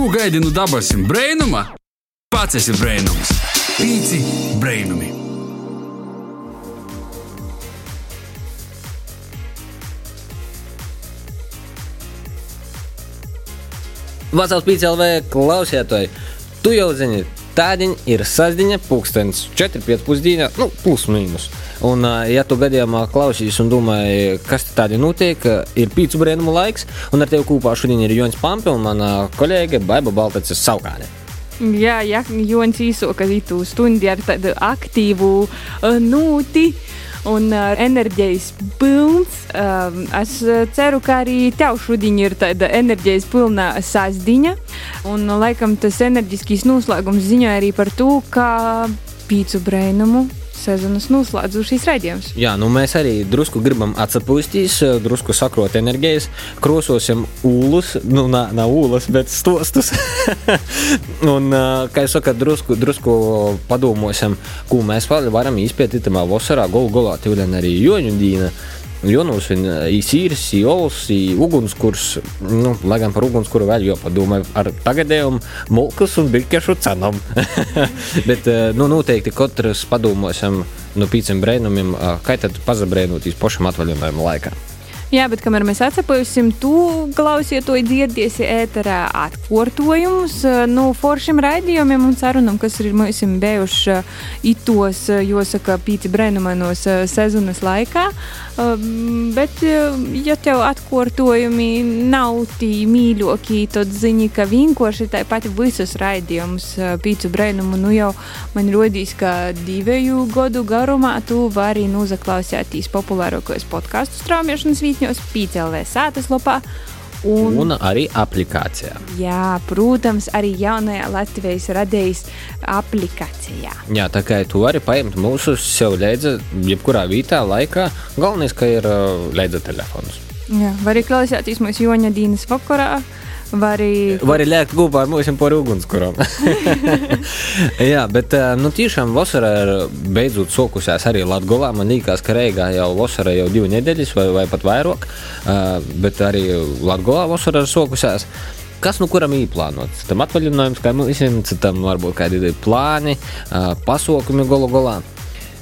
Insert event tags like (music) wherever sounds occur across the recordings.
Ko gaidi no dabasim brainuma? Pats esi brainums. Pīci brainumi. Vecās PCLV klausītāji, tu jau zini, tādiņa ir sasdiņa, pulkstenis 4-5 pusdienā, nu, plus mīnus. Un, ja tu gadījumā klausies un domā, kas te tādi notiek, ir pīcu brēnumu laiks, un ar tevi kopā šodien ir Joņš Pampi un mana kolēģe Baiba Baltacis Saukāne. Jā, ja Jonas īsoka itu stundi ar tādu aktīvu nūti un uh, enerģijas pilns. Um, es ceru, ka arī tev šodien ir tāda enerģijas pilna sasdiņa. Un, laikam, tas enerģiskīs noslēgums ziņo arī par to, ka pīcu brainumu sezonas noslēdzušīs raidījums. Jā, nu mēs arī drusku gribam atsapūstīs, drusku sakrot enerģijas, krososim ūlus, nu, nav na ūlas, bet stostus. (laughs) un, ā, kā jau saka, drusku, drusku padomāsim, ko mēs varam izpētīt tamā vasarā, golu golā, tīvlēn arī joņu dīna. Jonas ir īsīrs, olas, ugunskurs. Nu, lai gan par ugunskuru vēl jāpadomā ar tagadējumu mulkas un birkešu cenām. (laughs) Bet eh, nu, noteikti katrs padomāsim no pīciem brēnumiem, eh, kā tad pazabrēnotīs pašam atvaļinājuma laikā. Jā, bet kamēr mēs atcepaļosim, tu klausies to dzirdēsi ēterā atkārtojumus no nu, foršiem raidījumiem un sarunam, kas ir mums bijuši itos, jāsaka, pīci brēnumainos sezonas laikā. Bet, ja tev atkārtojumi nav tī mīļākie, tad zini, ka vienkārši tāpat visus raidījumus pīcu brēnumu nu jau man rodīs, ka divu gadu garumā tu vari nozaklausīties populārākos podkāstu straumēšanas vītņos, pīcelvē sātas lopā. Un, un arī aplikācijā. Jā, protams, arī jaunajā Latvijas radējas aplikācijā. Jā, tā kā tu vari paņemt mūsu sev līdzi, jebkurā vietā, laikā. Galvenais, ka ir uh, līdzi telefons. Jā, var arī klausīties mūsu Joņa Dīnas vakarā. Var arī, Var arī lēkt kopā ar mums par ugunskurām. (laughs) Jā, bet nu, tiešām vasarā ir beidzot sokusies arī Latvijā. Man liekas, ka Reigā jau vasarā jau divi nedēļas vai, vai pat vairāk, bet arī Latvijā vasarā ir sokusies. Kas nu kuram īplānots? Tam atvaļinājums, kā visiem, citam varbūt kādi plāni, pasaukumi gala galā.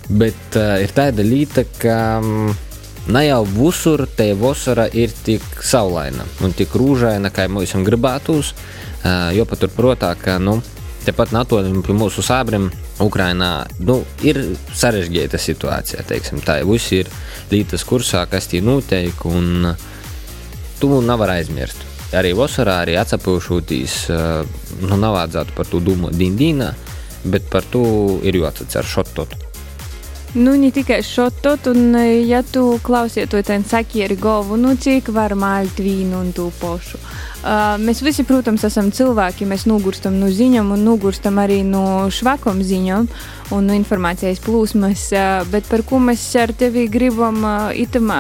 Bet uh, ir tāda lieta, ka um, ne jau visur te vasara ir tik saulaina un tik rūžaina, kā mums gribētos. Jo paturprotā, ka nu, tepat natūrāli pie mūsu sābriem Ukrainā nu, ir sarežģīta situācija. Teiksim, tā viss ir lītas kursā, kas tie notiek, un tu nevar aizmirst. Arī vasarā, arī atsapūšoties, uh, nu, nav vajadzētu par to domāt dīndīnā, bet par to ir jāatcer šotot. Nu, ne tikai šotot, un ja tu klausies to ten sakieri galvu, nu cik var malt vīnu un to pošu. Uh, mēs visi, protams, esam cilvēki, mēs nogurstam no ziņām un nogurstam arī no švakām ziņām un no informācijas plūsmas, uh, bet par ko mēs ar tevi gribam uh, itamā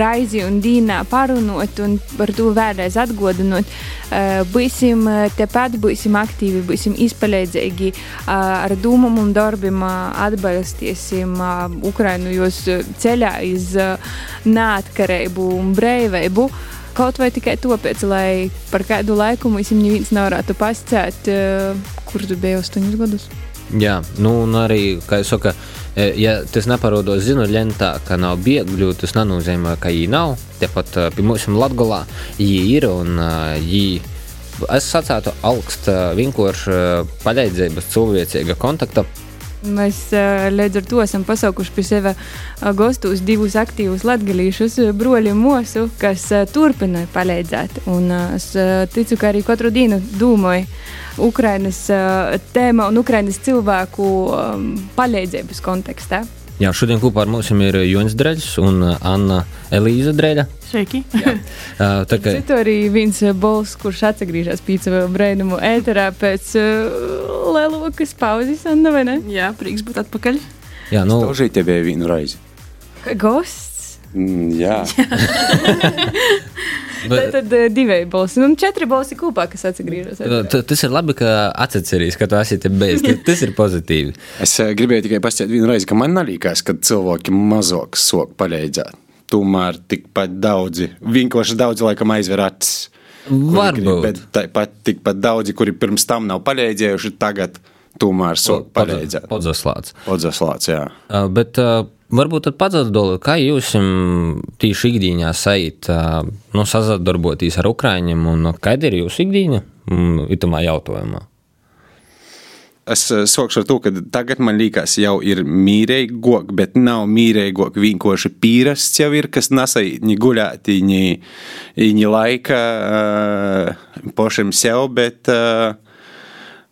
raizi un dīnā parunot un par to vēlreiz atgodinot. Uh, būsim tepat, būsim aktīvi, būsim izpalīdzīgi uh, ar dūmam un darbiem uh, atbalstīsim uh, Ukrainu jūs ceļā iz uh, neatkarību un brīvību. Kaut vai tikai tāpēc, lai par kādu laiku mums neviens nevarētu pasciet, uh, kur tu biji astoņus gadus. Jā, nu, un arī, kā jau saka, ja tas neparodos zinu lentā, ka nav biegļu, tas nenozīmē, ka viņi nav. Tepat pie mums Latgolā viņi ir un viņi. Es sacētu augstu vienkārši paļāvības cilvēcīga kontakta Mēs līdz ar to esam pasaukuši pie sevis gastos divus aktīvus latgadījušus broļu mūsu, kas turpina palīdzēt. Un es ticu, ka arī katru dienu domāju Ukrainas tēma un Ukrainas cilvēku palīdzības kontekstā. Jā, šodien kopā ar mums ir Jonas Dreļs un Anna Elīza Dreļa. Sveiki! (laughs) tā kā Citu arī viens bols, kurš atgriežas pīca brainumu ēterā pēc uh, lielokas pauzes, Anna, vai ne? Jā, prieks būt atpakaļ. Jā, nu. Stožī tev vienu raizi. Gosts? Mm, jā. (laughs) Bet, tad uh, divi balsi, nu četri balsi kopā, kas atgriežas. Tas ir labi, ka atceries, ka tu esi te bez. Tas ir pozitīvi. (laughs) Es uh, gribēju tikai pastāstīt vienu reizi, ka man nelīkās, ka cilvēki mazāk sok palīdzēt. Tomēr tikpat daudzi, vienkārši daudzi laikam aizver acis. Varbūt. Bet tāpat tikpat daudzi, kuri pirms tam nav palīdzējuši, tagad tomēr sok palīdzēt. Podzaslāts. Podzaslāts, jā. Uh, Bet uh, varbūt tad atdod, kā jūs tīši ikdienā sajūt, uh, nu, sadarboties ar Ukraiņiem un kāda ir jūsu ikdiena mm, itamā jautājumā? Es eh, sākšu ar to, ka tagad man liekas, jau ir mīlīgāk, bet nav mīlīgāk. Vienkārši pīrasts jau ir, kas nesai ni guļāti, ni, ni laika uh, pašam sev, bet uh,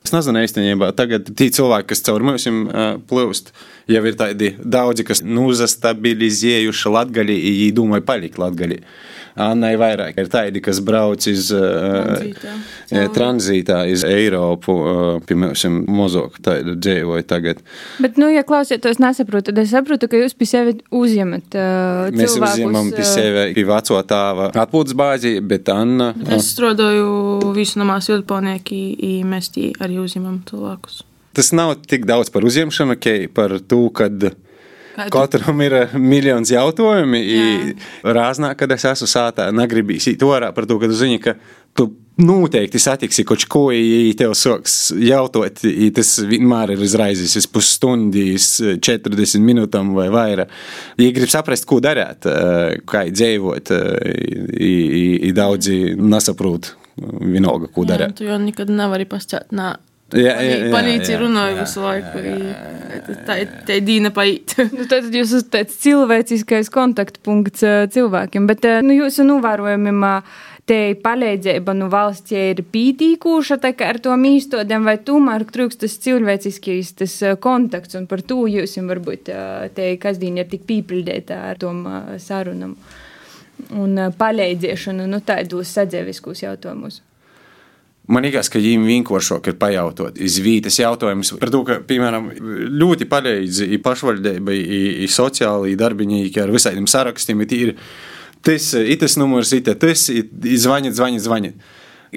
es nezinu īstenībā. Tagad tie cilvēki, kas caur mums uh, plūst, jau ir tādi daudzi, kas nuzastabilizējuši latgali, viņi domāja palikt latgali. Annai vairāk ir tādi, kas brauc iz Tranzītā. uh, tranzītā, iz Eiropu, uh, piemēram, mozok tādu dzīvoju tagad. Bet, nu, ja klausieties, nesaprotu, tad es saprotu, ka jūs pie sevi uzņemat uh, Mēs uzņemam pie uh, sevi pie veco tēva atpūtas bāzi, bet Anna. Es strādāju visu namā silponieki, i mēs tī arī uzņemam cilvēkus. Tas nav tik daudz par uzņemšanu, kā par to, kad tu- katram ir eh, miljons jautājumu. Rāznā, kad es esmu sātā, negribīs īt orā par to, ka tu zini, ka tu noteikti satiksi kaut ko, ja tev sāks jautāt, i tas vienmēr ir izraizis iz pusstundīs, 40 minūtēm vai vairāk. Ja grib saprast, ko darīt, eh, kā dzīvot, eh, i, i daudzi nesaprot vienalga, ko darīt. tu jau nekad nevari pastāstīt. Jā, jā, jā, Palīdzi jā, runāju jā, visu laiku. i Tā ir tā ir dīna paiet. (laughs) Nu, tad jūs esat tāds cilvēciskais kontaktpunkts cilvēkiem, bet nu, jūsu novērojumiem te palīdzība no valsts ir pītīkūša tā kā ar to mīstodiem, vai tomēr trūkst tas cilvēciskais tas kontakts, un par to jūs varbūt te kasdien ir tik pīpildēta ar tom sarunam un ā, palīdzēšanu, nu, tādos sadzīviskos jautājumus. Man liekas, ka viņiem vienkāršāk ir pajautāt iz vītas jautājumus par to, ka, piemēram, ļoti palīdz i pašvaldība, i, i sociāli i darbinieki ar visādiem sarakstiem. Ir tas, i tas numurs, i te tas, i, i zvanīt, zvanīt, zvanīt.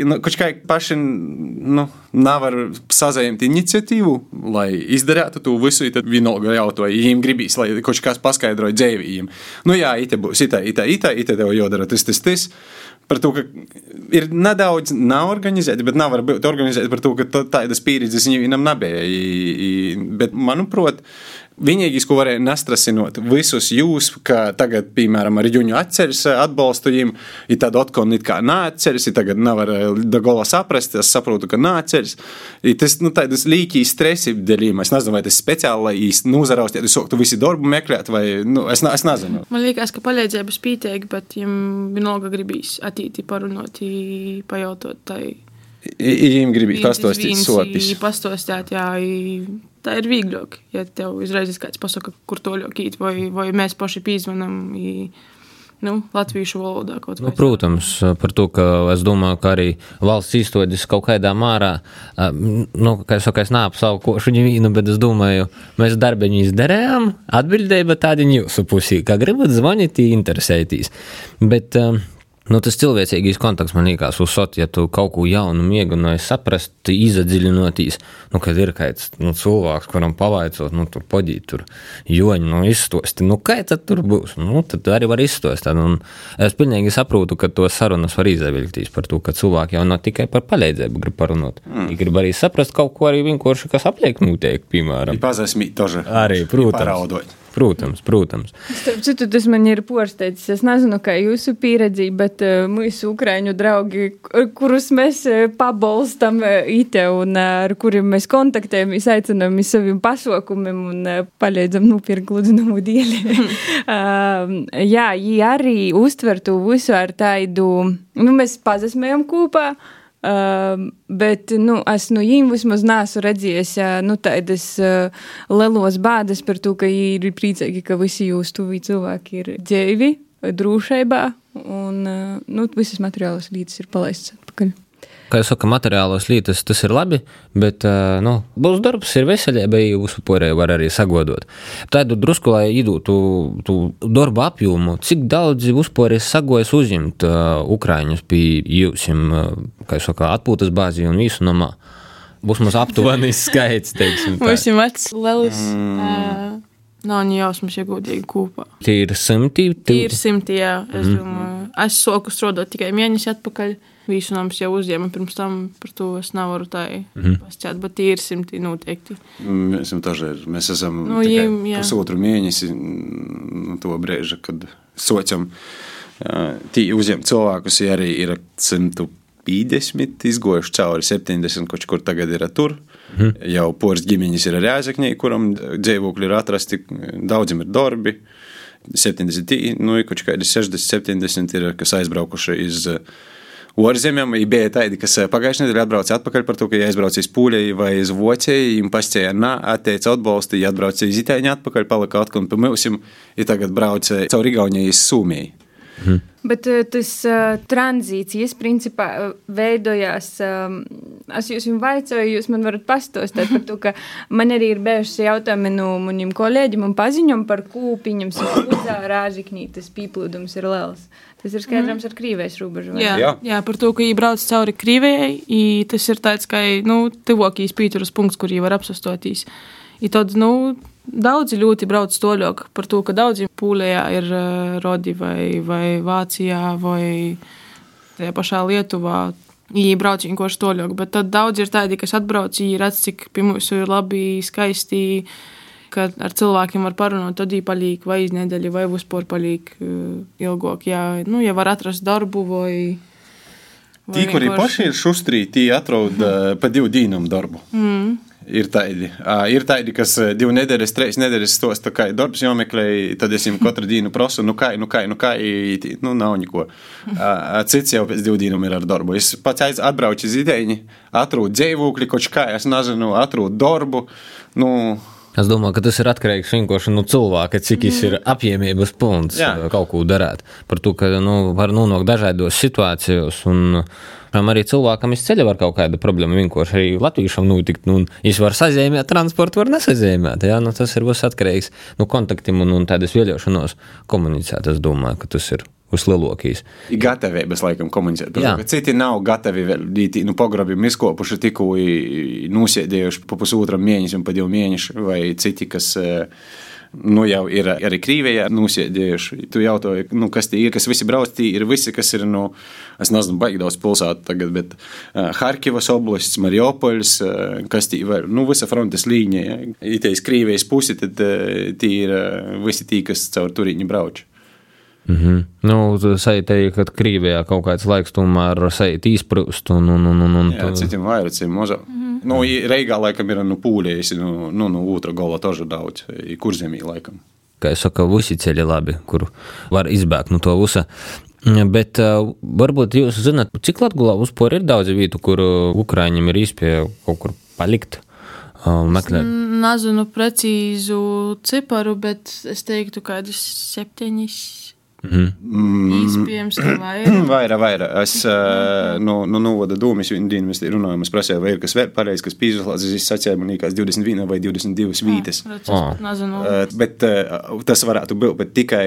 Nu, Kaut kā paši nu, nevar sazaņemt iniciatīvu, lai izdarītu to visu, tad vienalga jautāja, ja viņiem gribīs, lai kaut kas paskaidroja dzīvībiem. Nu, jā, ite būs, ita, ita, ita, ita tev jādara tas, tas, tas. Par to, ka ir nedaudz nav organizēti, bet nav būt organizēti par to, ka tā- tādas pieredzes viņam nebija. Bet, manuprāt, Vienīgais, ko varēja nestrasinot visus jūs, ka tagad, piemēram, ar Juņu atceras atbalstu viņiem, ir tāda otkona it kā neatceras, ir tagad nevar da gola saprast, es saprotu, ka neatceras. I Tas, nu, tādas līķī stresi dēļ, es nezinu, vai tas speciāli, lai īsti nuzarausties, ja soktu visi darbu meklēt, vai, nu, es, es nezinu. Man liekas, ka palīdzēja spītīgi, bet viņam vienalga gribīs attīti parunāt, i pajautot. Tai Viņiem gribīs pastāstīt sopis. Pastostāt, jā, i tā ir vieglāk. Ja tev uzreiz kāds pasaka, kur to ļaukīt, vai, vai mēs paši pīzvanam. I, Nu, latviešu valodā kaut Nu, vai. protams, par to, ka es domāju, ka arī valsts izstādes kaut kādā mārā, nu, kā es saku, es neapsaukošu viņu bet es domāju, mēs darbiņu izdarījām, atbildēja, bet tādi jūsu pusī, kā gribat zvanīt, interesēties. Bet ā, Nu, tas cilvēcīgais kontakts man liekas, uzsot, ja tu kaut ko jaunu mēģināji saprast, izadziļinoties, nu, kad ir kāds nu, cilvēks, kuram pavaicot, nu, tur podīt, tur joņi, nu, izstosti, nu, kā tad tur būs, nu, tad arī var izstostāt, un es pilnīgi saprotu, ka to sarunas var izavilktīs par to, ka cilvēki jau nav tikai par palīdzību grib parunāt, mm. viņi grib arī saprast kaut ko arī vienkārši, kas apliek notiek, piemēram. Pazasmīt toži. Arī, protams. Paraudot. Protams, protams. Starp citu, tas man ir porsteicis. Es nezinu, kā jūsu pieredze, bet uh, mūsu ukrāņu draugi, kur- kurus mēs uh, pabalstam uh, IT un ar kuriem mēs kontaktējamies, aicinām uz saviem pasaukumiem un palīdzam nopirkt gludināmu dieli. (laughs) uh, jā, viņi arī uztver to visu ar tādu, nu, mēs pazasmējam kopā. Uh, bet nu, es no viņiem vismaz neesmu redzējis nu, tādas uh, lielas bādas par to, ka viņi ir priecīgi, ka visi jūs tuvi cilvēki ir dzīvi, drošībā un uh, nu, visas materiālas līdzes ir palaistas atpakaļ. Kā jau saka, materiālos lietas tas ir labi, bet nu, būs darbs, ir veselība, ja uz upurē var arī sagodot. Tādu drusku, lai idūtu tu darbu apjomu, cik daudz uzpūrē sagojas uzņemt uh, Ukraiņus pie jūsim, uh, kā jau saka, atpūtas bāzi un visu nomā. Būs mums aptuveni (laughs) skaits, teiksim. Mums ir vecs, lielis. Mm. Nav viņa jausmas, ja godīgi kopā. Tie ir simti. Tīri simti, jā. Es mm. domāju, es soku strādāt tikai mēnesi atpakaļ. Visu nams jau uzņēma pirms tam, par to es nevaru tā mm. pasķēt, bet tīri simti noteikti. Mēs esam dažreiz, mēs esam Nu, tikai jim, pusotru mēnesi no to brīža, kad sociam. Tī uzņem cilvēkus, ja arī ir 150 izgojuši cauri 70, kaut kur tagad ir tur. Mm. Jau poras ģimeņas ir Rēzakņē, kuram dzīvokļi ir atrasti, daudziem ir darbi. 70, nu, kaut kādi 60, 70 ir, kas aizbraukuši iz ārzemēm. Bija tādi, kas pagājušajā nedēļā atbrauca atpakaļ par to, ka, ja aizbrauc uz Pūļeju vai uz Vocēju, viņiem pastāja, nā, atteica atbalstu, ja atbrauc uz Itāļu atpakaļ, palika atkal pie mums, ja tagad brauc caur Igauniju uz Sūmiju. Bet uh, tas uh, tranzīcijas principā uh, veidojās. Um, es jums vaicoju, jūs man varat pastāstīt par to, ka man arī ir bijuši jautājumi no maniem kolēģiem un paziņām par kūpiņiem, spudzā rāžiknī, tas pīplūdums ir liels. Tas ir skaidrams ar krīvēs robežu. Jā, Jā. jā. par to, ka viņi brauc cauri Krievijai, i tas ir tāds, ka nu, tuvākais pīturas punkts, kur viņi var apsastotīs. I tad, nu, daudzi ļoti brauc toļok par to, ka daudzi Pūlijā ir uh, rodi vai, vai Vācijā vai tajā pašā Lietuvā. Viņi brauc vienkārši toļok, bet tad daudzi ir tādi, kas atbrauc, viņi redz, cik pie mums ir labi, skaisti, ka ar cilvēkiem var parunāt, tad viņi paliek vai iz nedēļu, vai vispār paliek uh, ilgāk. Jā, nu, ja var atrast darbu vai. vai Tī, kuri vienkārši- paši ir šustrī, tie atrod uh, pa divu dīnumu darbu. Mm. Ir tādi, ir tādi, kas divu nedēļas, trīs nedēļas stosta, kā ir darbs jāmeklē, tad es viņam katru dienu prasu, nu kā, nu kā, nu kā, nu nav neko. Cits jau pēc divu dienām ir ar darbu. Es pats atbraucu uz ideju, atrūdu dzīvokli, kaut kā, es nezinu, atrūdu darbu. Nu, Es domāju, ka tas ir atkarīgs vienkārši no cilvēka, cik viņš ir apjēmības pilns Jā. kaut ko darīt. Par to, ka nu, var nonākt dažādos situācijos. Un, piemēram, arī cilvēkam iz ceļa var kaut kāda problēma. Vienkārši arī latviešam notikt. Nu, viņš var sazīmēt, transportu var nesazīmēt. Jā, nu, tas ir viss atkarīgs no kontaktiem un, un tādas vēlēšanos komunicēt. Es domāju, ka tas ir uzlielākais. ir gatavības laikam komunicēt. Citi nav gatavi vēl dīti, nu, pograbiem izkopuši tikko nosēdējuši pa pusotram mēnesim, pa divu mēnešu, vai citi, kas eh, nu, jau ir arī Krīvijā nosēdējuši. Tu jautāji, nu, kas tie ir, kas visi brauc, tie ir visi, kas ir, nu, es nezinu, baigi daudz pilsētu tagad, bet uh, Harkivas oblasts, Mariupolis, uh, kas tie vēl, nu, visa frontes līnija. Ja. Itējas Krīvijas pusi, tad tie ir visi tie, kas caur turiņu brauc. Mhm. Nu, Saitēja, ka Krīvijā kaut kāds laiks tomēr saiti izprūst. Un, un, un, un, un, Jā, citiem vairāk, citiem mazāk. Mm -hmm. nu, i Reigā laikam ir nu, pūlējis, nu, nu, nu otrā gala tožu daudz, i kurzemī laikam. kā jau saka, visi ceļi labi, kur var izbēgt no to visa. Bet uh, varbūt jūs zināt, cik Latvijā vispār ir daudz vietu, kur Ukrāņiem ir īspēja kaut kur palikt, meklēt. Nezinu precīzu ciparu, bet es teiktu, ka kādus septiņus. Mm. Iespējams, ka vairāk. (clears throat) Vairāk. Es uh, no, no novada mēs te runājām, es prasīju, vai ir kas vēl pareizs, kas pīzlās, es sacīju, man liekas 21 vai 22 vītes. Nezinu. Uh, bet uh, tas varētu būt tikai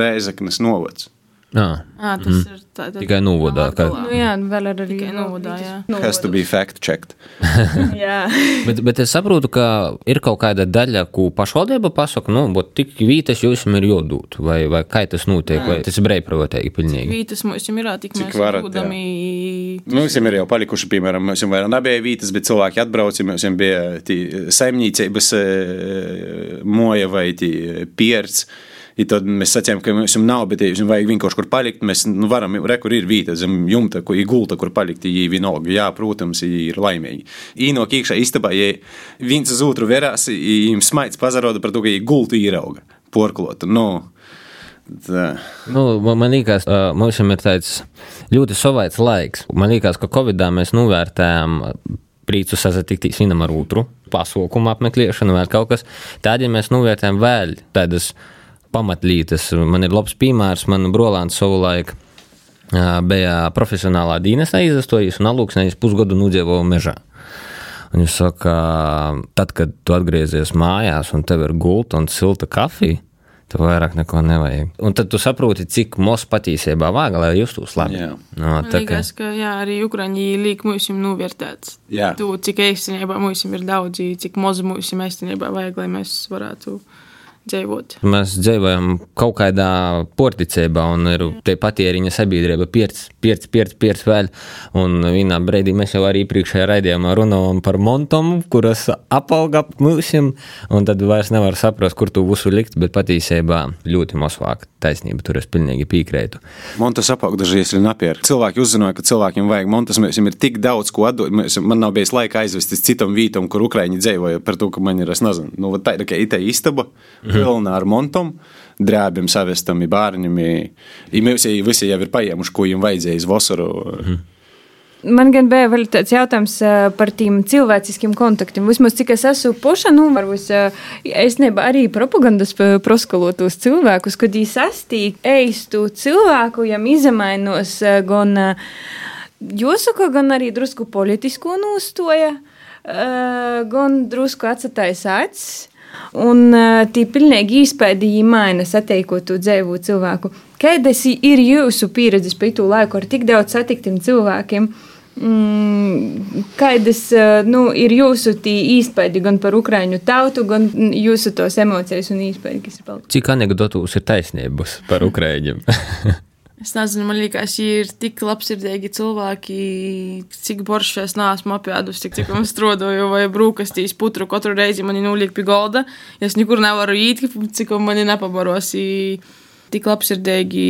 Rēzaknes novads. Jā, Ā, tas ir tā, tā, Tikai novadā, ka- Nu, jā, vēl ar arī Tikai novadā, jā. Has to be fact checked. (laughs) (laughs) (laughs) Bet, bet es saprotu, ka ir kaut kāda daļa, ko pašvaldība pasaka, nu, bet tik vītas jums ir jādod, vai, vai kā tas notiek, vai tas ir brīvprātīgi pilnīgi. Vītas mums ir tik mēs varat, būdami. Nu, Mums ir jau palikuši, piemēram, mums jau nebija vītas, bet cilvēki atbrauca. Mums jau bija tī saimniecības eh, moja vai pierts. I tad mēs sacījām, ka mums nav, bet jums vajag vienkārši kur palikt. Mēs nu, varam, re, kur ir vīta, zem jumta, kur ir gulta, kur palikt. Viņi vienalga, jā, protams, ir laimīgi. Īnok iekšā istabā, ja viens uz otru verās, viņiem smaids pazaroda par to, ka viņi gultu īrauga, porklota. Nu, tā. Nu, man liekas, mums ir tāds ļoti savaids laiks. Man liekas, ka Covid-19 mēs novērtējām prīcu sasatikties vienam ar otru, pasaukumu apmeklēšanu, vēl kaut kas. Tādēļ mēs novērtējam vēl tādas pamatlītes. Man ir labs piemērs, man brolāns savulaik bija profesionālā dienestā izastojis un alūksnējis pusgadu nudzīvoja mežā. Un viņš saka, tad, kad tu atgriezies mājās un tev ir gulta un silta kafija, tev vairāk neko nevajag. Un tad tu saproti, cik mos patiesībā vajag, lai justos labi. Jā. No, Man tā kā, liekas, ka jā, arī Ukraiņi liek mums novērtēts. Jā. Tu, cik īstenībā mums ir daudz, cik maz mums īstenībā vajag, lai mēs varētu dzīvot. Mēs dzīvojam kaut kādā porticībā, un ir te patieriņa sabiedrība pierts, pierts, pierts, pierts vēl. Un vienā brīdī mēs jau arī priekšējā raidījumā runājam par montom, kuras apauga ap mūsim, un tad vairs nevar saprast, kur tu visu likt, bet patiesībā ļoti mazvāk taisnība, tur es pilnīgi piekrītu. Montas apaug dažreiz ir napierka. Cilvēki uzzināja, ka cilvēkiem vajag montas, mēs viņam ir tik daudz ko atdot. Mēs, man nav bijis laika aizvest uz citam vītam, kur Ukraiņi dzīvoja par to, ka man ir, es nezinu, nu, tā ir tikai tā istaba, pilna ar montom, drēbiem savestam, bērniem. Mēs visi jau ir paiemuši, ko viņiem vajadzēja uz vasaru. Mhm. Man gan bija vēl tāds jautājums par tiem cilvēciskiem kontaktiem. Vismaz cik es esmu poša, nu, varbūt es nebiju arī propagandas proskalotos cilvēkus, kad viņi sastīk eistu cilvēku, jam izamainos gan jūsaka, gan arī drusku politisko nostoja, gan drusku atsatais acis. Un uh, tī pilnīgi īspēdīgi maina sateikotu dzīvu cilvēku. Kādas ir jūsu pieredzes pēc to laiku ar tik daudz satiktiem cilvēkiem? Mm, kādas nu, ir jūsu īspējas gan par ukraiņu tautu, gan jūsu tos emocijas un palikušas? Cik anekdotus ir taisnības par ukraiņiem? (laughs) Es nezinu, man liekas, ir tik labsirdīgi cilvēki, cik boršs es neesmu apēdus, cik, cik man strodoju vai brūkastīs putru katru reizi mani nuliek pie golda. Es nekur nevaru īt, cik mani nepabaros. Tik labsirdīgi,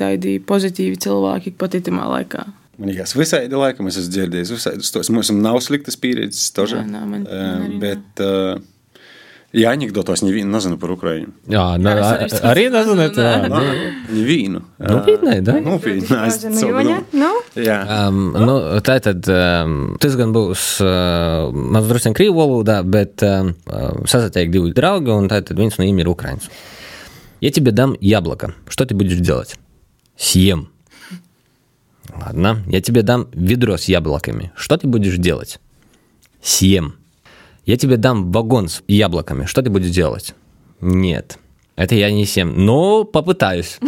tādi pozitīvi cilvēki patitamā laikā. Man liekas, visādi laikam es esmu dzirdējis, visādi tos mums nav sliktas pieredzes, man bet, uh, Ja anekdotos nevienu nezinu par Ukraiņu. Jā, Jā, jā es arī arī nezinu. Tā, Nevienu. Nopietni, da? Nopietni. es Nu? Jā. Um, nu, tā tad um, tas gan būs uh, mazliet drusku krīvu valodā, bet um, сасатеек divi draugi, un tad viens no viņiem ir украинец. Я тебе дам яблоко. Что ты будешь делать? Съем. Ладно. Я тебе дам ведро с яблоками. Что ты будешь делать? Съем. Я тебе дам вагон с яблоками. Что ты будешь делать? Нет. Это я не съем. Но попытаюсь.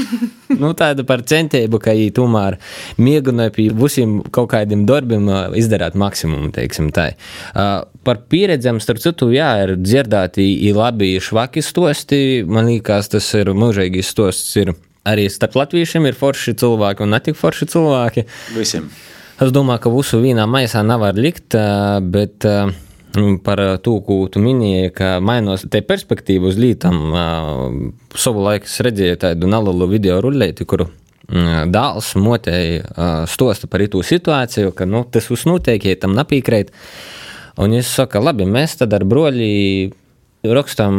Nu, tāda par centību, ka viņi tomēr mēģināja pie visiem kaut kādiem darbiem uh, izdarīt maksimumu, teiksim tā. Uh, par pieredzēm, starp citu, jā, ir dzirdēti ir labi švaki stosti. Man liekas, tas ir mūžīgi stosts. Ir arī starp latviešiem ir forši cilvēki un netik forši cilvēki. Visiem. Es domāju, ka visu vienā maisā nevar likt, uh, bet uh, par to, ko tu minēji, ka mainās te perspektīva uz lietām. Savu laiku es redzēju tādu nelielu video rullēti, kuru dēls motēji stosta par itu situāciju, ka nu, tas viss notiek, ja tam nepiekrīt. Un es saku, labi, mēs tad ar broļi rakstam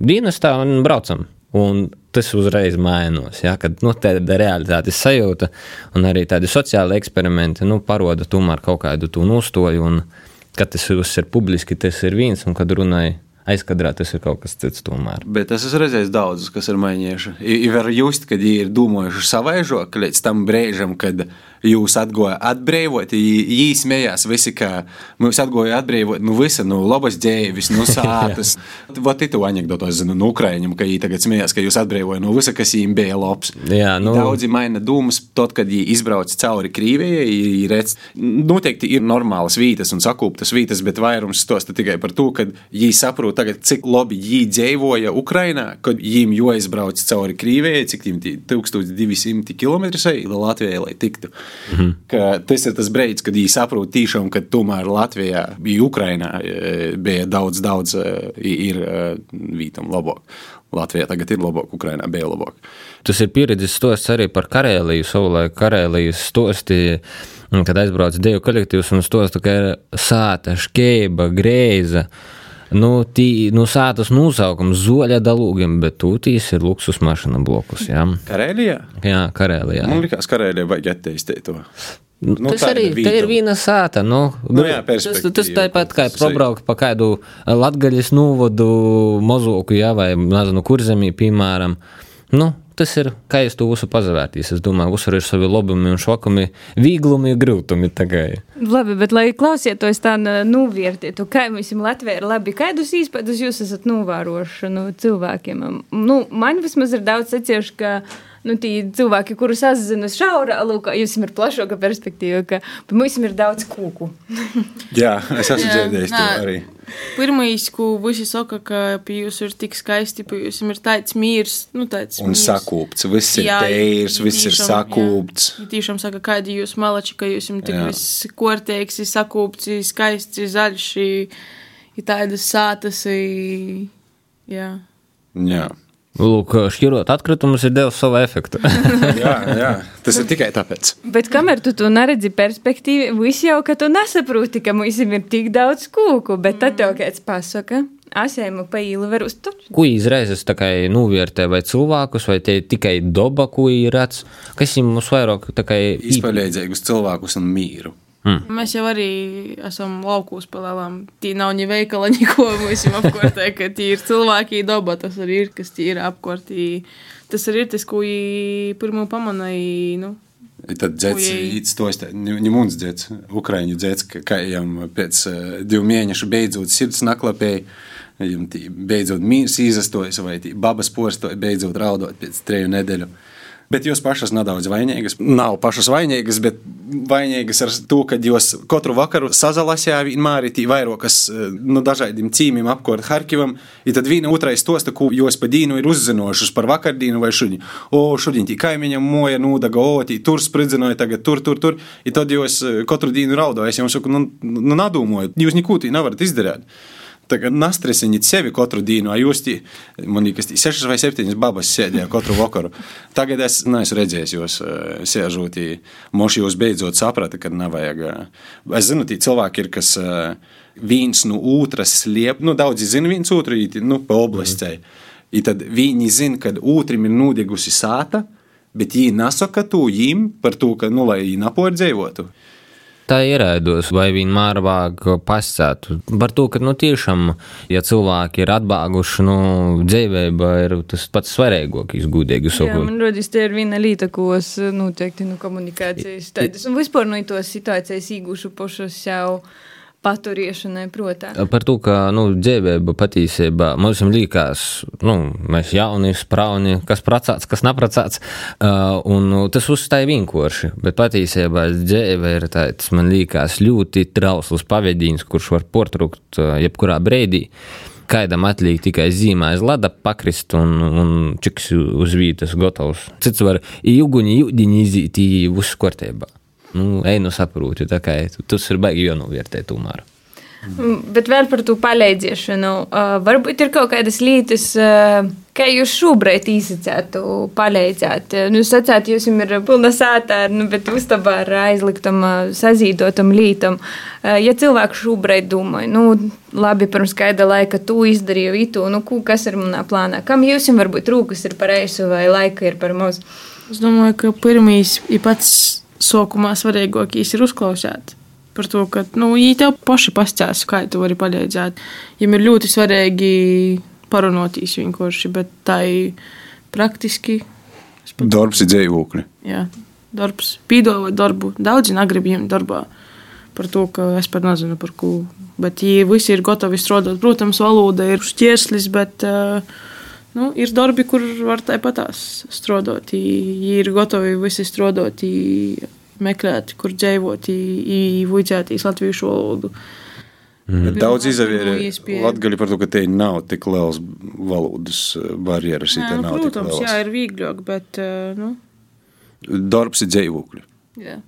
dienestā un braucam. Un tas uzreiz mainās. Ja, kad nu, tāda realitātes sajūta un arī tādi sociāli eksperimenti nu, parāda tomēr kaut kādu to nostoju. Un, kad tas ir publiski, tas ir viens, un kad runāja aizkadrā, tas ir kaut kas cits. Tomēr. Bet es esmu redzējis daudzus, kas ir mainījuši. Ir var just, kad viņi ir domājuši savaižok līdz tam brīžam, kad jūs atgoja atbrīvot. Viņi smējās visi, ka mums atgoja atbrīvot, nu visi, nu labas dzēvis, nu (laughs) sātas. Vot itu anekdotu es zinu no Ukraiņiem, ka viņi tagad smējās, ka jūs atbrīvoja no visa, kas viņiem bija labs. Jā, nu, Daudzi maina domas, tad, kad viņi izbrauc cauri Krievijai, viņi redz, noteikti ir normālas vietas un sakūptas vietas, bet vairums tos tikai par to, ka viņi saprot tagad, cik labi viņi dzīvoja Ukrainā, kad viņiem jāizbrauc cauri Krievijai, cik viņiem 1200 km lai Latvijai lai tiktu. -hmm. Tas ir tas brīdis, kad viņi saprot tiešām, ka tomēr Latvijā bija Ukrainā, bija daudz, daudz ir vītam labāk. Latvijā tagad ir labāk, Ukrainā bija labāk. Tas ir pieredzes stosts arī par Karēliju, savulaik Karēlijas stosti, kad aizbrauc Dievu kolektīvs un stosta, ka ir sāta, škeiba, greiza. Nu, tī, nu sātas nosaukums zoļa dalūgiem, bet tūtīs ir luksus mašīna blokus, jā. Karēlijā? Jā, Karēlijā. Man liekas, Karēlijā vajag attīstīt to. Nu, Nu, tas arī ir ir viena sāta. Nu, Nu jā, tas, tas tāpat kā pabraukt pa kādu latgaļas novodu mozoku, jā, vai, nezinu, kurzemī, piemēram. Nu, tas ir, kā jūs to visu pazavērtīs. Es domāju, visur ir savi labumi un šokumi, vīglumi un grūtumi tagad. Labi, bet lai klausieties tā novērtētu, kā mums Latvijā ir labi, kādus īspēdus jūs esat novērojuši no cilvēkiem. Nu, man vismaz ir daudz seciešu, ka nu, tie cilvēki, kurus es zinu, šaurā, lūk, jums ir plašāka perspektīva, ka mums ir daudz kūku. Jā, es esmu dzirdējis to arī. Pirmais, ko visi saka, ka pie jums ir tik skaisti, pie jums ir tāds mīrs, nu tāds Un mīrs. sakūpts, viss ir Jā, teirs, i- viss ir sakūpts. Jā. Tiešām saka, kādi jūs malači, ka jūs esat tik Jā. viss korteiks, i sakūpts, i skaists, i zaļš, i, i tādas sātas, i, jā. Jā. Lūk, šķirot atkritumus ir devis savu efektu. (laughs) jā, jā, tas ir tikai tāpēc. Bet kamēr tu to neredzi perspektīvi, viss jau, ka tu nesaproti, ka mums ir tik daudz kūku, bet tad tev kāds pasaka, asēmu pa īlu var uztupt. Ko izraisa tā kā novērtē vai cilvēkus, vai tie tikai daba, ko ir redzams, kas jums vairāk tā kā Izpaļēdzīgus cilvēkus un mīru. Mēs jau arī esam laukos palēlām. Tī nav ni veikala, neko mums ir apkārtē, ka tī ir cilvēki daba, tas arī ir, kas tī ir apkārtī. Tas arī ir tas, ko i pirmo pamanīju, nu, Tad īsts to es ne mums dzēts, Ukraiņu dzēts, ka, jām pēc uh, divu mēnešu beidzot sirds naklapēja, jām tī beidzot mīrs izastojas, vai tī babas postoja beidzot raudot pēc treju nedēļu. Bet jūs pašas nedaudz vainīgas. Nav pašas vainīgas, bet vainīgas ar to, ka jūs katru vakaru sazalasījāt vienmēr tī vairākas no dažādiem cīmiem apkārt Harkivam. I tad viena otrai stosta, ko jūs pa dīnu ir uzzinojušas par vakardīnu vai šodien. O, šodien tī kaimiņam moja nūdaga, o, tī tur spridzināja, tagad tur, tur, tur. I tad jūs eh, katru dienu raudājat. Es jums saku, nu, nu nadomājot, jūs neko tī nevarat izdarīt. Tagad nastresiniet sevi katru dienu, jūs tī, man liekas, sešas vai septiņas babas sēdējāt katru vakaru. Tagad es neesmu redzējis jūs eh, sēžot, moši jūs beidzot saprata, ka nevajag. eh, Es zinu, tī cilvēki ir, kas eh, viens no otras sliep, nu daudzi zina viens otru, nu, pa oblastē. I tad viņi zina, kad otram ir nūdegusi sāta, bet viņi nesaka to viņiem par to, ka, nu, lai viņi napordzīvotu. Tā ierēdos, vai vienmēr vajag pasēt par to, ka, nu, tiešām, ja cilvēki ir atbāguši, nu, dzīvība ir tas pats svarīgākais, gudīgi Jā, sakot. man liekas, tā ir viena lieta, ko es noteikti nu, komunikācijas tādas un vispār no tos situācijas īgušu pašas jau paturiešanai protā. Par to, ka nu, dzīvība patiesībā mums liekas, nu, mēs jauni, sprauni, kas pracāts, kas nepracāts. Uh, un nu, tas uzstāja vienkārši. Bet patiesībā dzīve ir tāds, man liekas, ļoti trausls pavadījums, kurš var portrukt uh, jebkurā brīdī. Kaidam atliek tikai zīmē aiz lada pakrist un, un čiks uz vietas gatavs. Cits var ilguņi, jūdiņi izīt, viss kārtībā. Nu, ej, nu saproti, tā kā tas ir baigi jānovērtē tomēr. Mm, Bet vēl par to palīdzēšanu. Uh, varbūt ir kaut kādas lietas, uh, kā jūs šobrīd izsacētu palīdzēt. Nu, jūs sacāt, jūs ir pilna sāta, ar, nu, bet uztabā ar aizliktam, uh, sazīdotam lītam. Ja cilvēks šobrīd domā, nu, labi, pirms kāda laika tu izdarīji itu, nu, ko- kas ir manā plānā? Kam jūs varbūt rūkas ir par eisu vai laika ir par maz? Es domāju, ka pirmīs ir pats sākumā svarīgākais ir uzklausīt. Par to, ka nu, viņi tev paši pastāsta, kā tu vari palīdzēt. Viņam ir ļoti svarīgi parunāties vienkārši, bet tā ir praktiski. Darbs ir dzīvokļi. Jā, darbs, pīdolot darbu. Daudzi negrib ņemt darbā par to, ka es pat nezinu par ko. Bet, ja visi ir gatavi strādāt, protams, valoda ir šķieslis, bet uh, nu, ir darbi, kur var tāpatās strādāt. Ja ir gatavi visi strādāt, meklēt, kur dzīvot, īvuicētīs latviešu valodu. Bet daudz nu, izdevies iespēja. Latvijas par to, ka te nav tik liels valodas eh, barjeras. Jā, te nu, nav tik protams, lielas. jā, ir vieglāk, bet uh, nu, Darbs ir dzīvokļi. jā.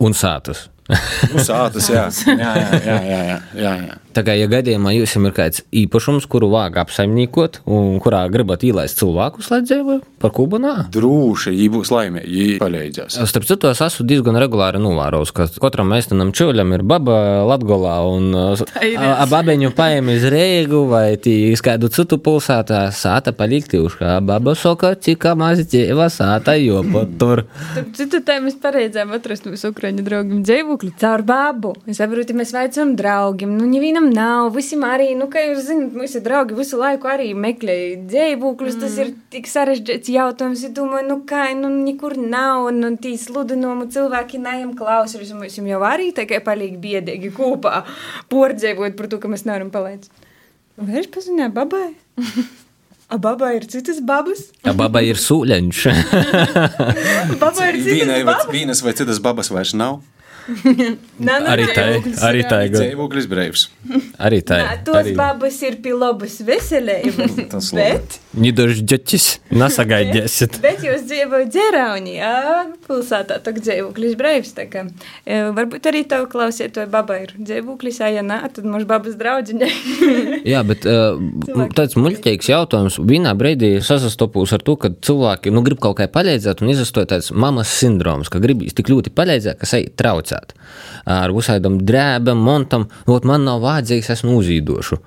Un sātas. Nu, (laughs) sātas, jā, jā, jā, jā, jā, jā, jā. Tā kā, ja gadījumā jums ir kāds īpašums, kuru vajag apsaimniekot, un kurā gribat ielaist cilvēkus, lai dzīvo par kubanā, Drūši, ja būs laimīgi, ja palīdzēs. Starp citu, es esmu diezgan regulāri novērojis, ka katram meistam čūļam ir baba Latgolā, un (laughs) ir. a- a babeņu paiem iz Reigu vai tī iz kādu citu pilsētā sāta kā baba soka, cik maz dzīva sāta jopatur. Starp citu, tā mēs pareizām atrast mūsu ukraiņu draugiem dzīvokli caur babu. Es saprotu, mēs veicam draugiem, nu, nevienam nav, visiem arī, nu, kā jūs zināt, mūsu draugi visu laiku arī meklē dzīvokļus, mm. tas ir tik sarežģīts jautājums, es domāju, nu, kā, nu, nekur nav, un, un tī sludinomu cilvēki neiem klausās, mums jau arī tikai paliek biedīgi kopā pordzēvot par to, ka mēs nevaram palīdzēt. Vai es pazināju babai? (laughs) A babai ir citas babas? A baba ir sūļaņš. (laughs) Babai ir citas vai, babas? vienas vai citas babas vairs nav. (laughs) Nā, nu, Arī tā, dzīvoklis arī tā ir. Dzīvoklis brīvs. Arī tā Nā, ir. tos babas ir pie labas veselības. (laughs) Tas bet, Nidoši ģeķis, nesagaidīsiet. (laughs) bet jūs dzīvojat Dzeraunijā, pilsētā, tā kā dzīvoklis brīvs. e, Varbūt arī tev klausiet, to baba ir dzīvoklis, ja nē, tad mums babas draudziņa. Jā, bet uh, tāds muļķīgs jautājums. Vienā brīdī sasastopos ar to, ka cilvēki nu, grib kaut kā palīdzēt, un izastoja tāds mammas sindroms, ka grib tik ļoti palīdzēt, ka ej traucēt. Ar visādām drēbēm, montam, ot man nav vajadzīgs, esmu uzīdošu.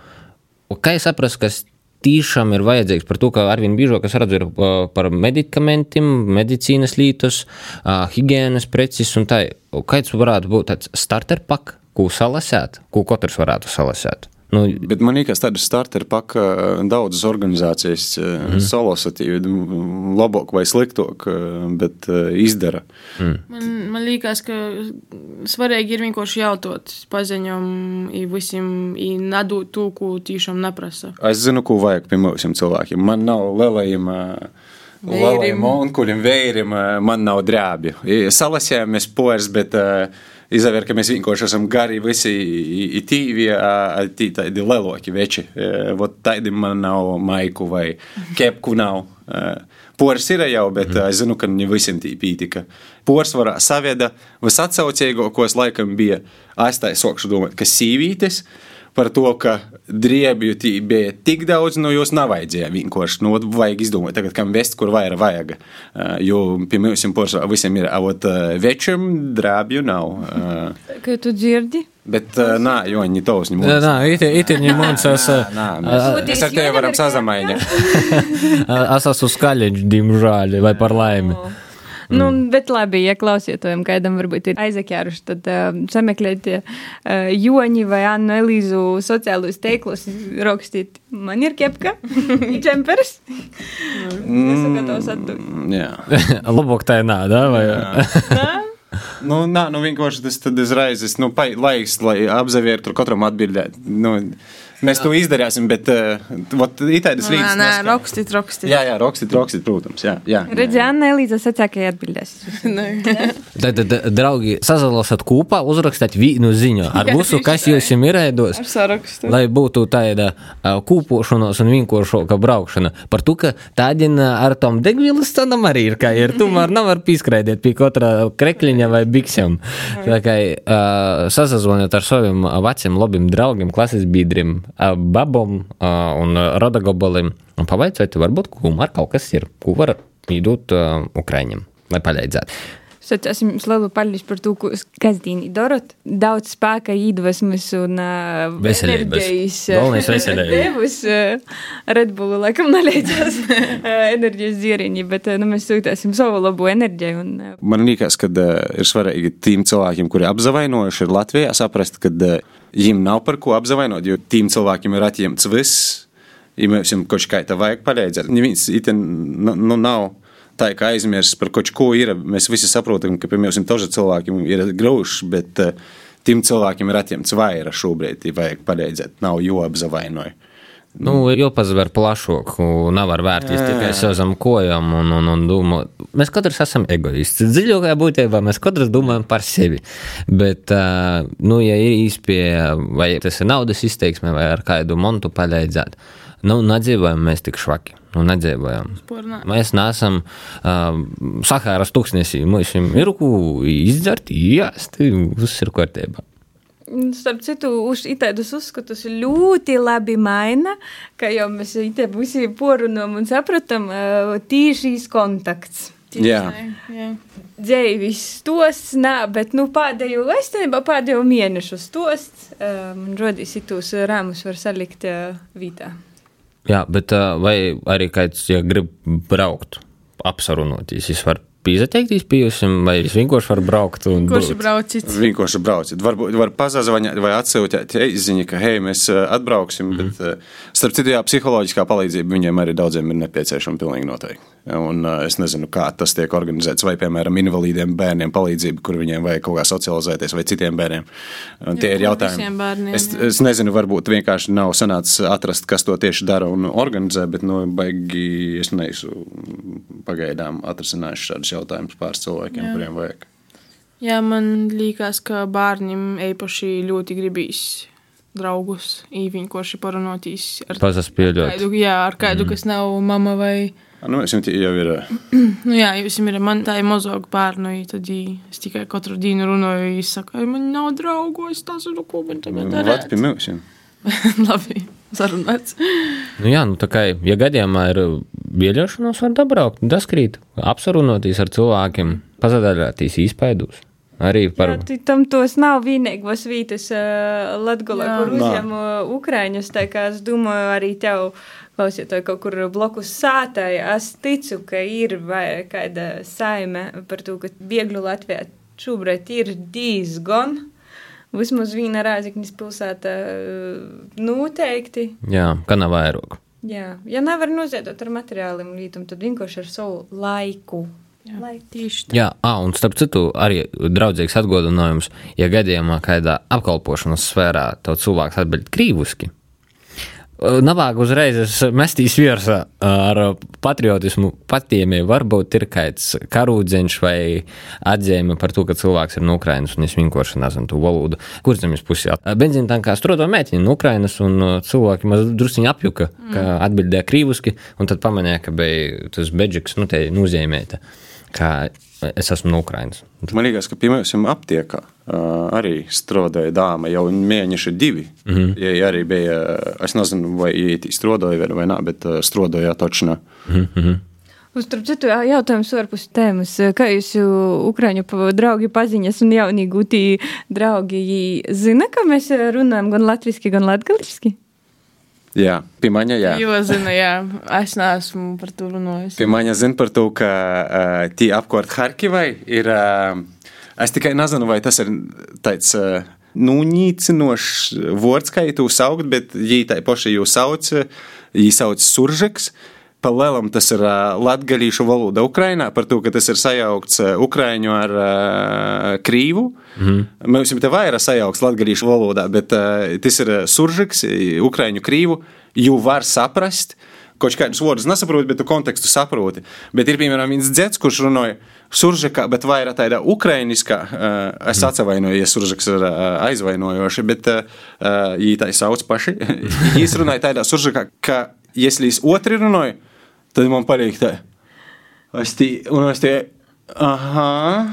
Un Kā es saprastu, kas tiešām ir vajadzīgs par to, ka arvien biežāk es redzu uh, par medikamentiem, medicīnas lītos, uh, higiēnas preces un tā. Kāds varētu būt tāds starter pak, ko salasēt, ko katrs varētu salasēt? Nu, Bet man liekas, tāda starta ir paka daudzas organizācijas mm. solosatīvi, labāk vai sliktāk, bet eh, izdara. Man, man liekas, ka svarīgi ir vienkārši jautāt paziņām visiem, nedot to, ko tiešām neprasa. Es zinu, ko vajag pirmajam cilvēkiem. Man nav lielajiem. Lielajiem onkuļiem, vējiem, man nav drēbju. Salasījāmies poras, bet uh, izvēr, ka mēs vienkārši esam gari visi tīvi, tī tādi leloki veči. Vot tādi man nav maiku vai kepku nav. Poras ir jau, bet mm. es zinu, ka ne visiem tī pītika. Poras var savieda visatsaucīgākos laikam bija aizstāja sokšu domāt, ka sīvītes par to, ka driebju bija tik daudz, no jūs nav vajadzēja vienkārši. Nu, vajag izdomāt, tagad, kam vest, kur vairāk vajag. Uh, jo pie mums visiem ir, avot uh, večam drēbju nav. Uh, Kā tu dzirdi? bet, nā, jo viņi tos ņem. Nā, nā, iti, iti ņemons, es, Nā, mēs, ar tevi varam sazamainīt. (laughs) es esmu skaļiņš, dimžāļi, vai par laimi. Nu, bet labi, ja klausietojam, kādam varbūt ir aizakjāruši, tad uh, sameklēt uh, Joni vai Annu Elīzu sociālos teiklus, rakstīt, man ir kepka, (laughs) džempers. Esmu gatavs atdot. Jā. (laughs) Labāk tā ir (laughs) nā, da? Vai? Nu, nā, nu vienkārši tas tad uzreiz, nu, pai- laiks, lai apzavieru tur katram atbildēt. Nu, mēs to izdarīsim, bet, uh, vot, itādas Nē, rīts. nē, rakstīt, rakstīt. Jā, jā, rakstīt, rakstīt, protams, jā. jā Redzi, Anna Elīza sacīja, ka atbildēs. Tad, draugi, sazalasat kopā, uzrakstāt vienu ziņu ar visu, kas jums ir sarakstu. Lai būtu tāda kūpošanās un vienkāršāka braukšana. Par to, ka tādien ar tom degvielas cenām arī ir, kā ir. Tomēr nevar pīskraidīt pie katra krekliņa vai biksiem. Tā kā uh, sazazvaniet ar saviem veciem labiem draugiem, klases biedriem, babom uh, un uh, rodagobalim un pavaicāt, varbūt kumar kaut kas ir, ko var iedot Ukraiņiem, lai palīdzētu. Sacāsim jums lielu paldies par to, ko kasdienī darat. Daudz spēka, iedvesmas un uh, Veselības. enerģijas. Galvenais veselība. Devus uh, Red Bullu laikam nelīdzās uh, enerģijas dzieriņi, bet uh, nu, mēs sūtāsim savu labo enerģiju. Un, uh, Man liekas, ka uh, ir svarīgi tiem cilvēkiem, kuri apzavainojuši ir Latvijā, saprast, ka uh, viņiem nav par ko apzavainot, jo tiem cilvēkiem ir atņemts viss. Ja mums ir kaut kā tā vajag palīdzēt, neviens itin, nu, nu, nav tā, ka aizmirst par kaut ko ir. Mēs visi saprotam, ka, piemēram, daži cilvēki ir grūši, bet uh, tiem cilvēkiem ir atņemts vairāk šobrīd, ja vajag palīdzēt, nav jo apzavainojuši. Nu, jau pazver plašāk, un nevar vērtīs tikai sev zem kojām un, un, un domāt. Mēs katrs esam egoisti. Dziļākajā būtībā mēs katrs domājam par sevi. Bet, nu, ja ir īspēja, vai tas ir naudas izteiksme, vai ar kādu montu palīdzēt, nu, nedzīvojam mēs tik švaki. Nu, nedzīvojam. Pornā. Mēs neesam uh, Sahāras tūkstnesī. Mums ir ko izdzert, jāst, viss ir kārtībā. Starp citu, itādus uzskatus ļoti labi maina, ka jau mēs itē visi porunam un sapratam tīšīs kontakts. Jā. jā. Dzēvis stosts, nā, bet nu pēdējo, es tenībā pēdējo mēnešu stosts, uh, man rodīs itus rāmus var salikt uh, vītā. Jā, bet ā, vai arī kāds, ja grib braukt, apsarunoties, viņš var pieteikties pie jums, vai viņš vienkārši var braukt un Kurš būt? braucit? Vienkārši brauciet. Varbūt var pazvanīt vai atsūtīt īsiņu, ka, hei, mēs atbrauksim. Mm. Bet, ā, starp citu, jā, psiholoģiskā palīdzība viņiem arī daudziem ir nepieciešama. Pilnīgi noteikti. Un ā, es nezinu, kā tas tiek organizēts. Vai, piemēram, invalīdiem bērniem palīdzība, kur viņiem vajag kaut kā socializēties, vai citiem bērniem. Un tie Jā, ir jautājumi. bērniem, es, jā. es nezinu, varbūt vienkārši nav sanācis atrast, kas to tieši dara un organizē, bet, nu, baigi, es neesmu pagaidām atrisinājuši šādus jautājumus pāris cilvēkiem, Jā. kuriem vajag. Jā, man liekas, ka bērniem īpaši ļoti gribīs draugus, īviņkoši parunātīs ar Pazaspieļot. kādu, jā, ar kādu, mm. kas nav mama vai. (clears throat) Nu, es jums jau ir. Nu, jā, jūs ir man tā ir mazāk bērnu, i tad i- es tikai katru dienu runāju, es saku, "Ai, man nav draugu, es tas ir, ko man tagad Vat darīt. pie mums. Labi, sarunāts. Nu, jā, nu tā kā, ja gadījumā ir bieļošanās, var dabraukt, daskrīt, apsarunotīs ar cilvēkiem, pazadaļātīs īspaidus. Arī par tu- tam tos nav vienīgos vītas uh, Latgolā, Jā. kur uzņem uh, Ukraiņus, tā kā es domāju arī tev, klausītāji, kaut kur blokus sātai, es ticu, ka ir vai kāda saime par to, ka biegļu Latvijā šobrīd ir diezgan. Vismaz viena Rāziknis pilsēta uh, noteikti. Jā, ka nav vairāk. Jā, ja nevar noziedot ar materiāliem lītum, tad vienkārši ar savu laiku. Jā, Laiku. tieši tā. Jā, ah, un starp citu, arī draudzīgs atgādinājums, ja gadījumā kādā apkalpošanas sfērā tev cilvēks atbild krīvuski. Navāk uzreiz es mestīs virsā ar patriotismu patiemie. Varbūt ir kāds karūdziņš vai atzīme par to, ka cilvēks ir no Ukrainas un es vienkārši nezinu to valodu. Kur zemes pusē? Benzīna tankā strādā meitiņa no Ukrainas un cilvēki maz drusciņi apjuka, ka atbildēja krīvuski un tad pamanīja, ka bija tas beģiks, nu te nozīmēta, ka es esmu no Ukrainas. Man liekas, ka pie mums aptiekā arī strādāja dāma jau mēneši divi. Mm -hmm. Ja arī bija, es nezinu, vai īeti strādāja vai, nē, bet strādāja točnā. Uzturp citu jā- jautājums ārpus tēmas. Kā jūs Ukraiņu pa- draugi paziņas un jaunī gūtī draugi zina, ka mēs runājam gan latviski, gan latgaliski? Jā, pie maņa, jā. Jo, zinu, jā, es neesmu par to runājis. Pie maņa zina par to, ka uh, tie apkārt Harkivai ir. Uh, es tikai nezinu, vai tas ir tāds. Uh, Nūnīcinošs vārds, kā jūs saucat, bet viņi tā paši jūs sauc, viņi sauc suržeks. Pa lielam tas ir uh, latgalīšu valoda Ukrainā, par to, ka tas ir sajaukts uh, ukraiņu ar uh, krīvu. Mm. Mums jau te vairāk sajaukts latgalīšu valodā, bet uh, tas ir suržeks, ukraiņu krīvu, jau var saprast. Kaut kādus vārdus nesaproti, bet tu kontekstu saproti. Bet ir, piemēram, viens dzēds, kurš runāja suržekā, bet vairāk tādā ukrainiskā. Uh, es atvainojos, ja suržeks ir uh, aizvainojoši, bet uh, viņi tā sauc paši. (laughs) Viņš runāja tādā suržekā, ka, ja es otru runāju, tad man paliek tā. Es tī, un es tie, aha,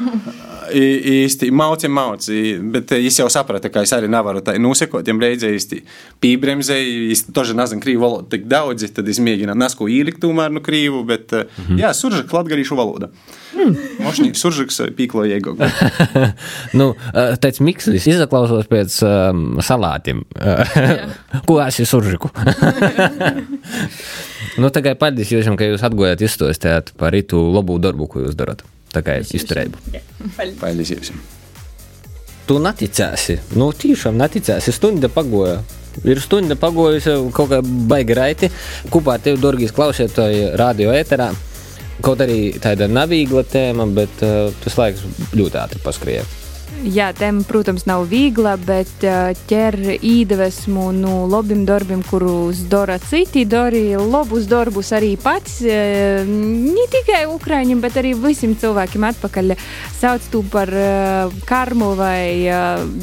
i- īsti mauci, mauci, bet es jau sapratu, ka es arī nevaru tā nosekot, ja reizē īsti pībremzēju, es toži nezinu krīvu valodu tik daudz, tad es mēģinu nesko ielikt tomēr no krīvu, bet, mm -hmm. jā, suržak latgarīšu valoda. Mm. Mošņi, suržaks pīklo iegok. (laughs) Nu, eh, tāds mikslis izklausās pēc um, salātiem. (laughs) Ko es esmu (laughs) nu, tagad paldies jums, ka jūs atgājāt izstāstīt par itu labu darbu, ko jūs darat. Tā kā izturēju. Paldies jums. Tu neticēsi. Nu, tiešām neticēsi. Stunda pagoja. Ir stunda pagojusi kaut kā baigi raiti. Kopā ar tevi, dārgīs klausītāji, radio ēterā. Kaut arī tāda navīgla tēma, bet uh, tas laiks ļoti ātri paskrēja. Jā, tēma, protams, nav viegla, bet ķer īdvesmu no labiem darbiem, kurus dara citi, dara labus darbus arī pats. Ne tikai Ukrāņiem, bet arī visiem cilvēkiem atpakaļ. Sauc to par karmu vai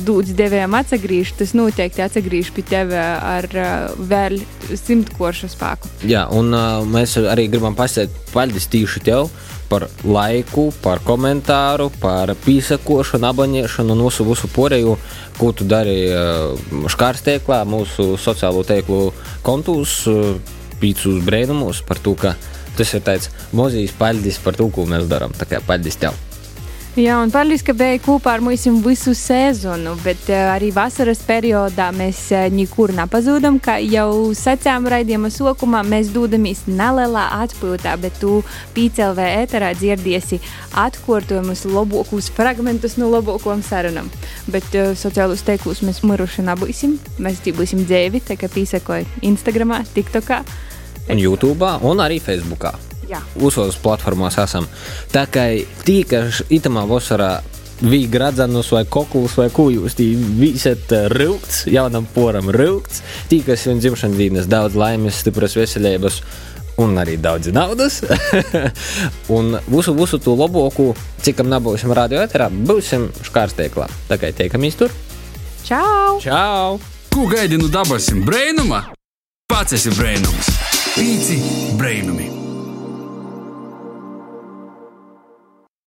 dūds devējām atsagrīžu. Tas noteikti atsagrīž pie tevi ar vēl simtkošu spēku. Jā, un mēs arī gribam pasakāt paldies tieši tev par laiku, par komentāru, par pīsakošanu, abonēšanu un visu, visu pārējo, ko tu dari uh, škārstēklā, mūsu sociālo tīklu kontos, uh, pīcus brēnumos par to, ka tas ir tāds mozīs paldies par to, ko mēs darām. Tā kā paldies tev! Jā, un paldies, ka bija kopā ar mums visu sezonu, bet uh, arī vasaras periodā mēs uh, nekur nepazūdam. Kā jau sacījām raidījuma sokumā, mēs dodamies nelielā atpūtā, bet tu PCLV ēterā dzirdiesi atkārtojumus, labākus fragmentus no labākām sarunām. Bet uh, sociālos teiklus mēs miruši nebūsim, mēs tie būsim dzēvi, tā kā pīsakoja Instagramā, TikTokā. Un YouTube, un arī Facebookā. Jā. Visos platformās esam. Tā kā tī, kas itamā vasarā bija gradzenus vai koklus vai ko jūs tī visat rūkts, jaunam poram rūkts, tī, kas viņam dzimšanas dienas daudz laimes, stipras veselības un arī daudz naudas. (laughs) un visu, visu to labāko, cikam nebūsim radio eterā, būsim škārsteiklā. Tā kā tiekamies tur. Čau! Čau! Ko gaidi no dabasim brainuma? Pats esi brainums. Pīci brainumi!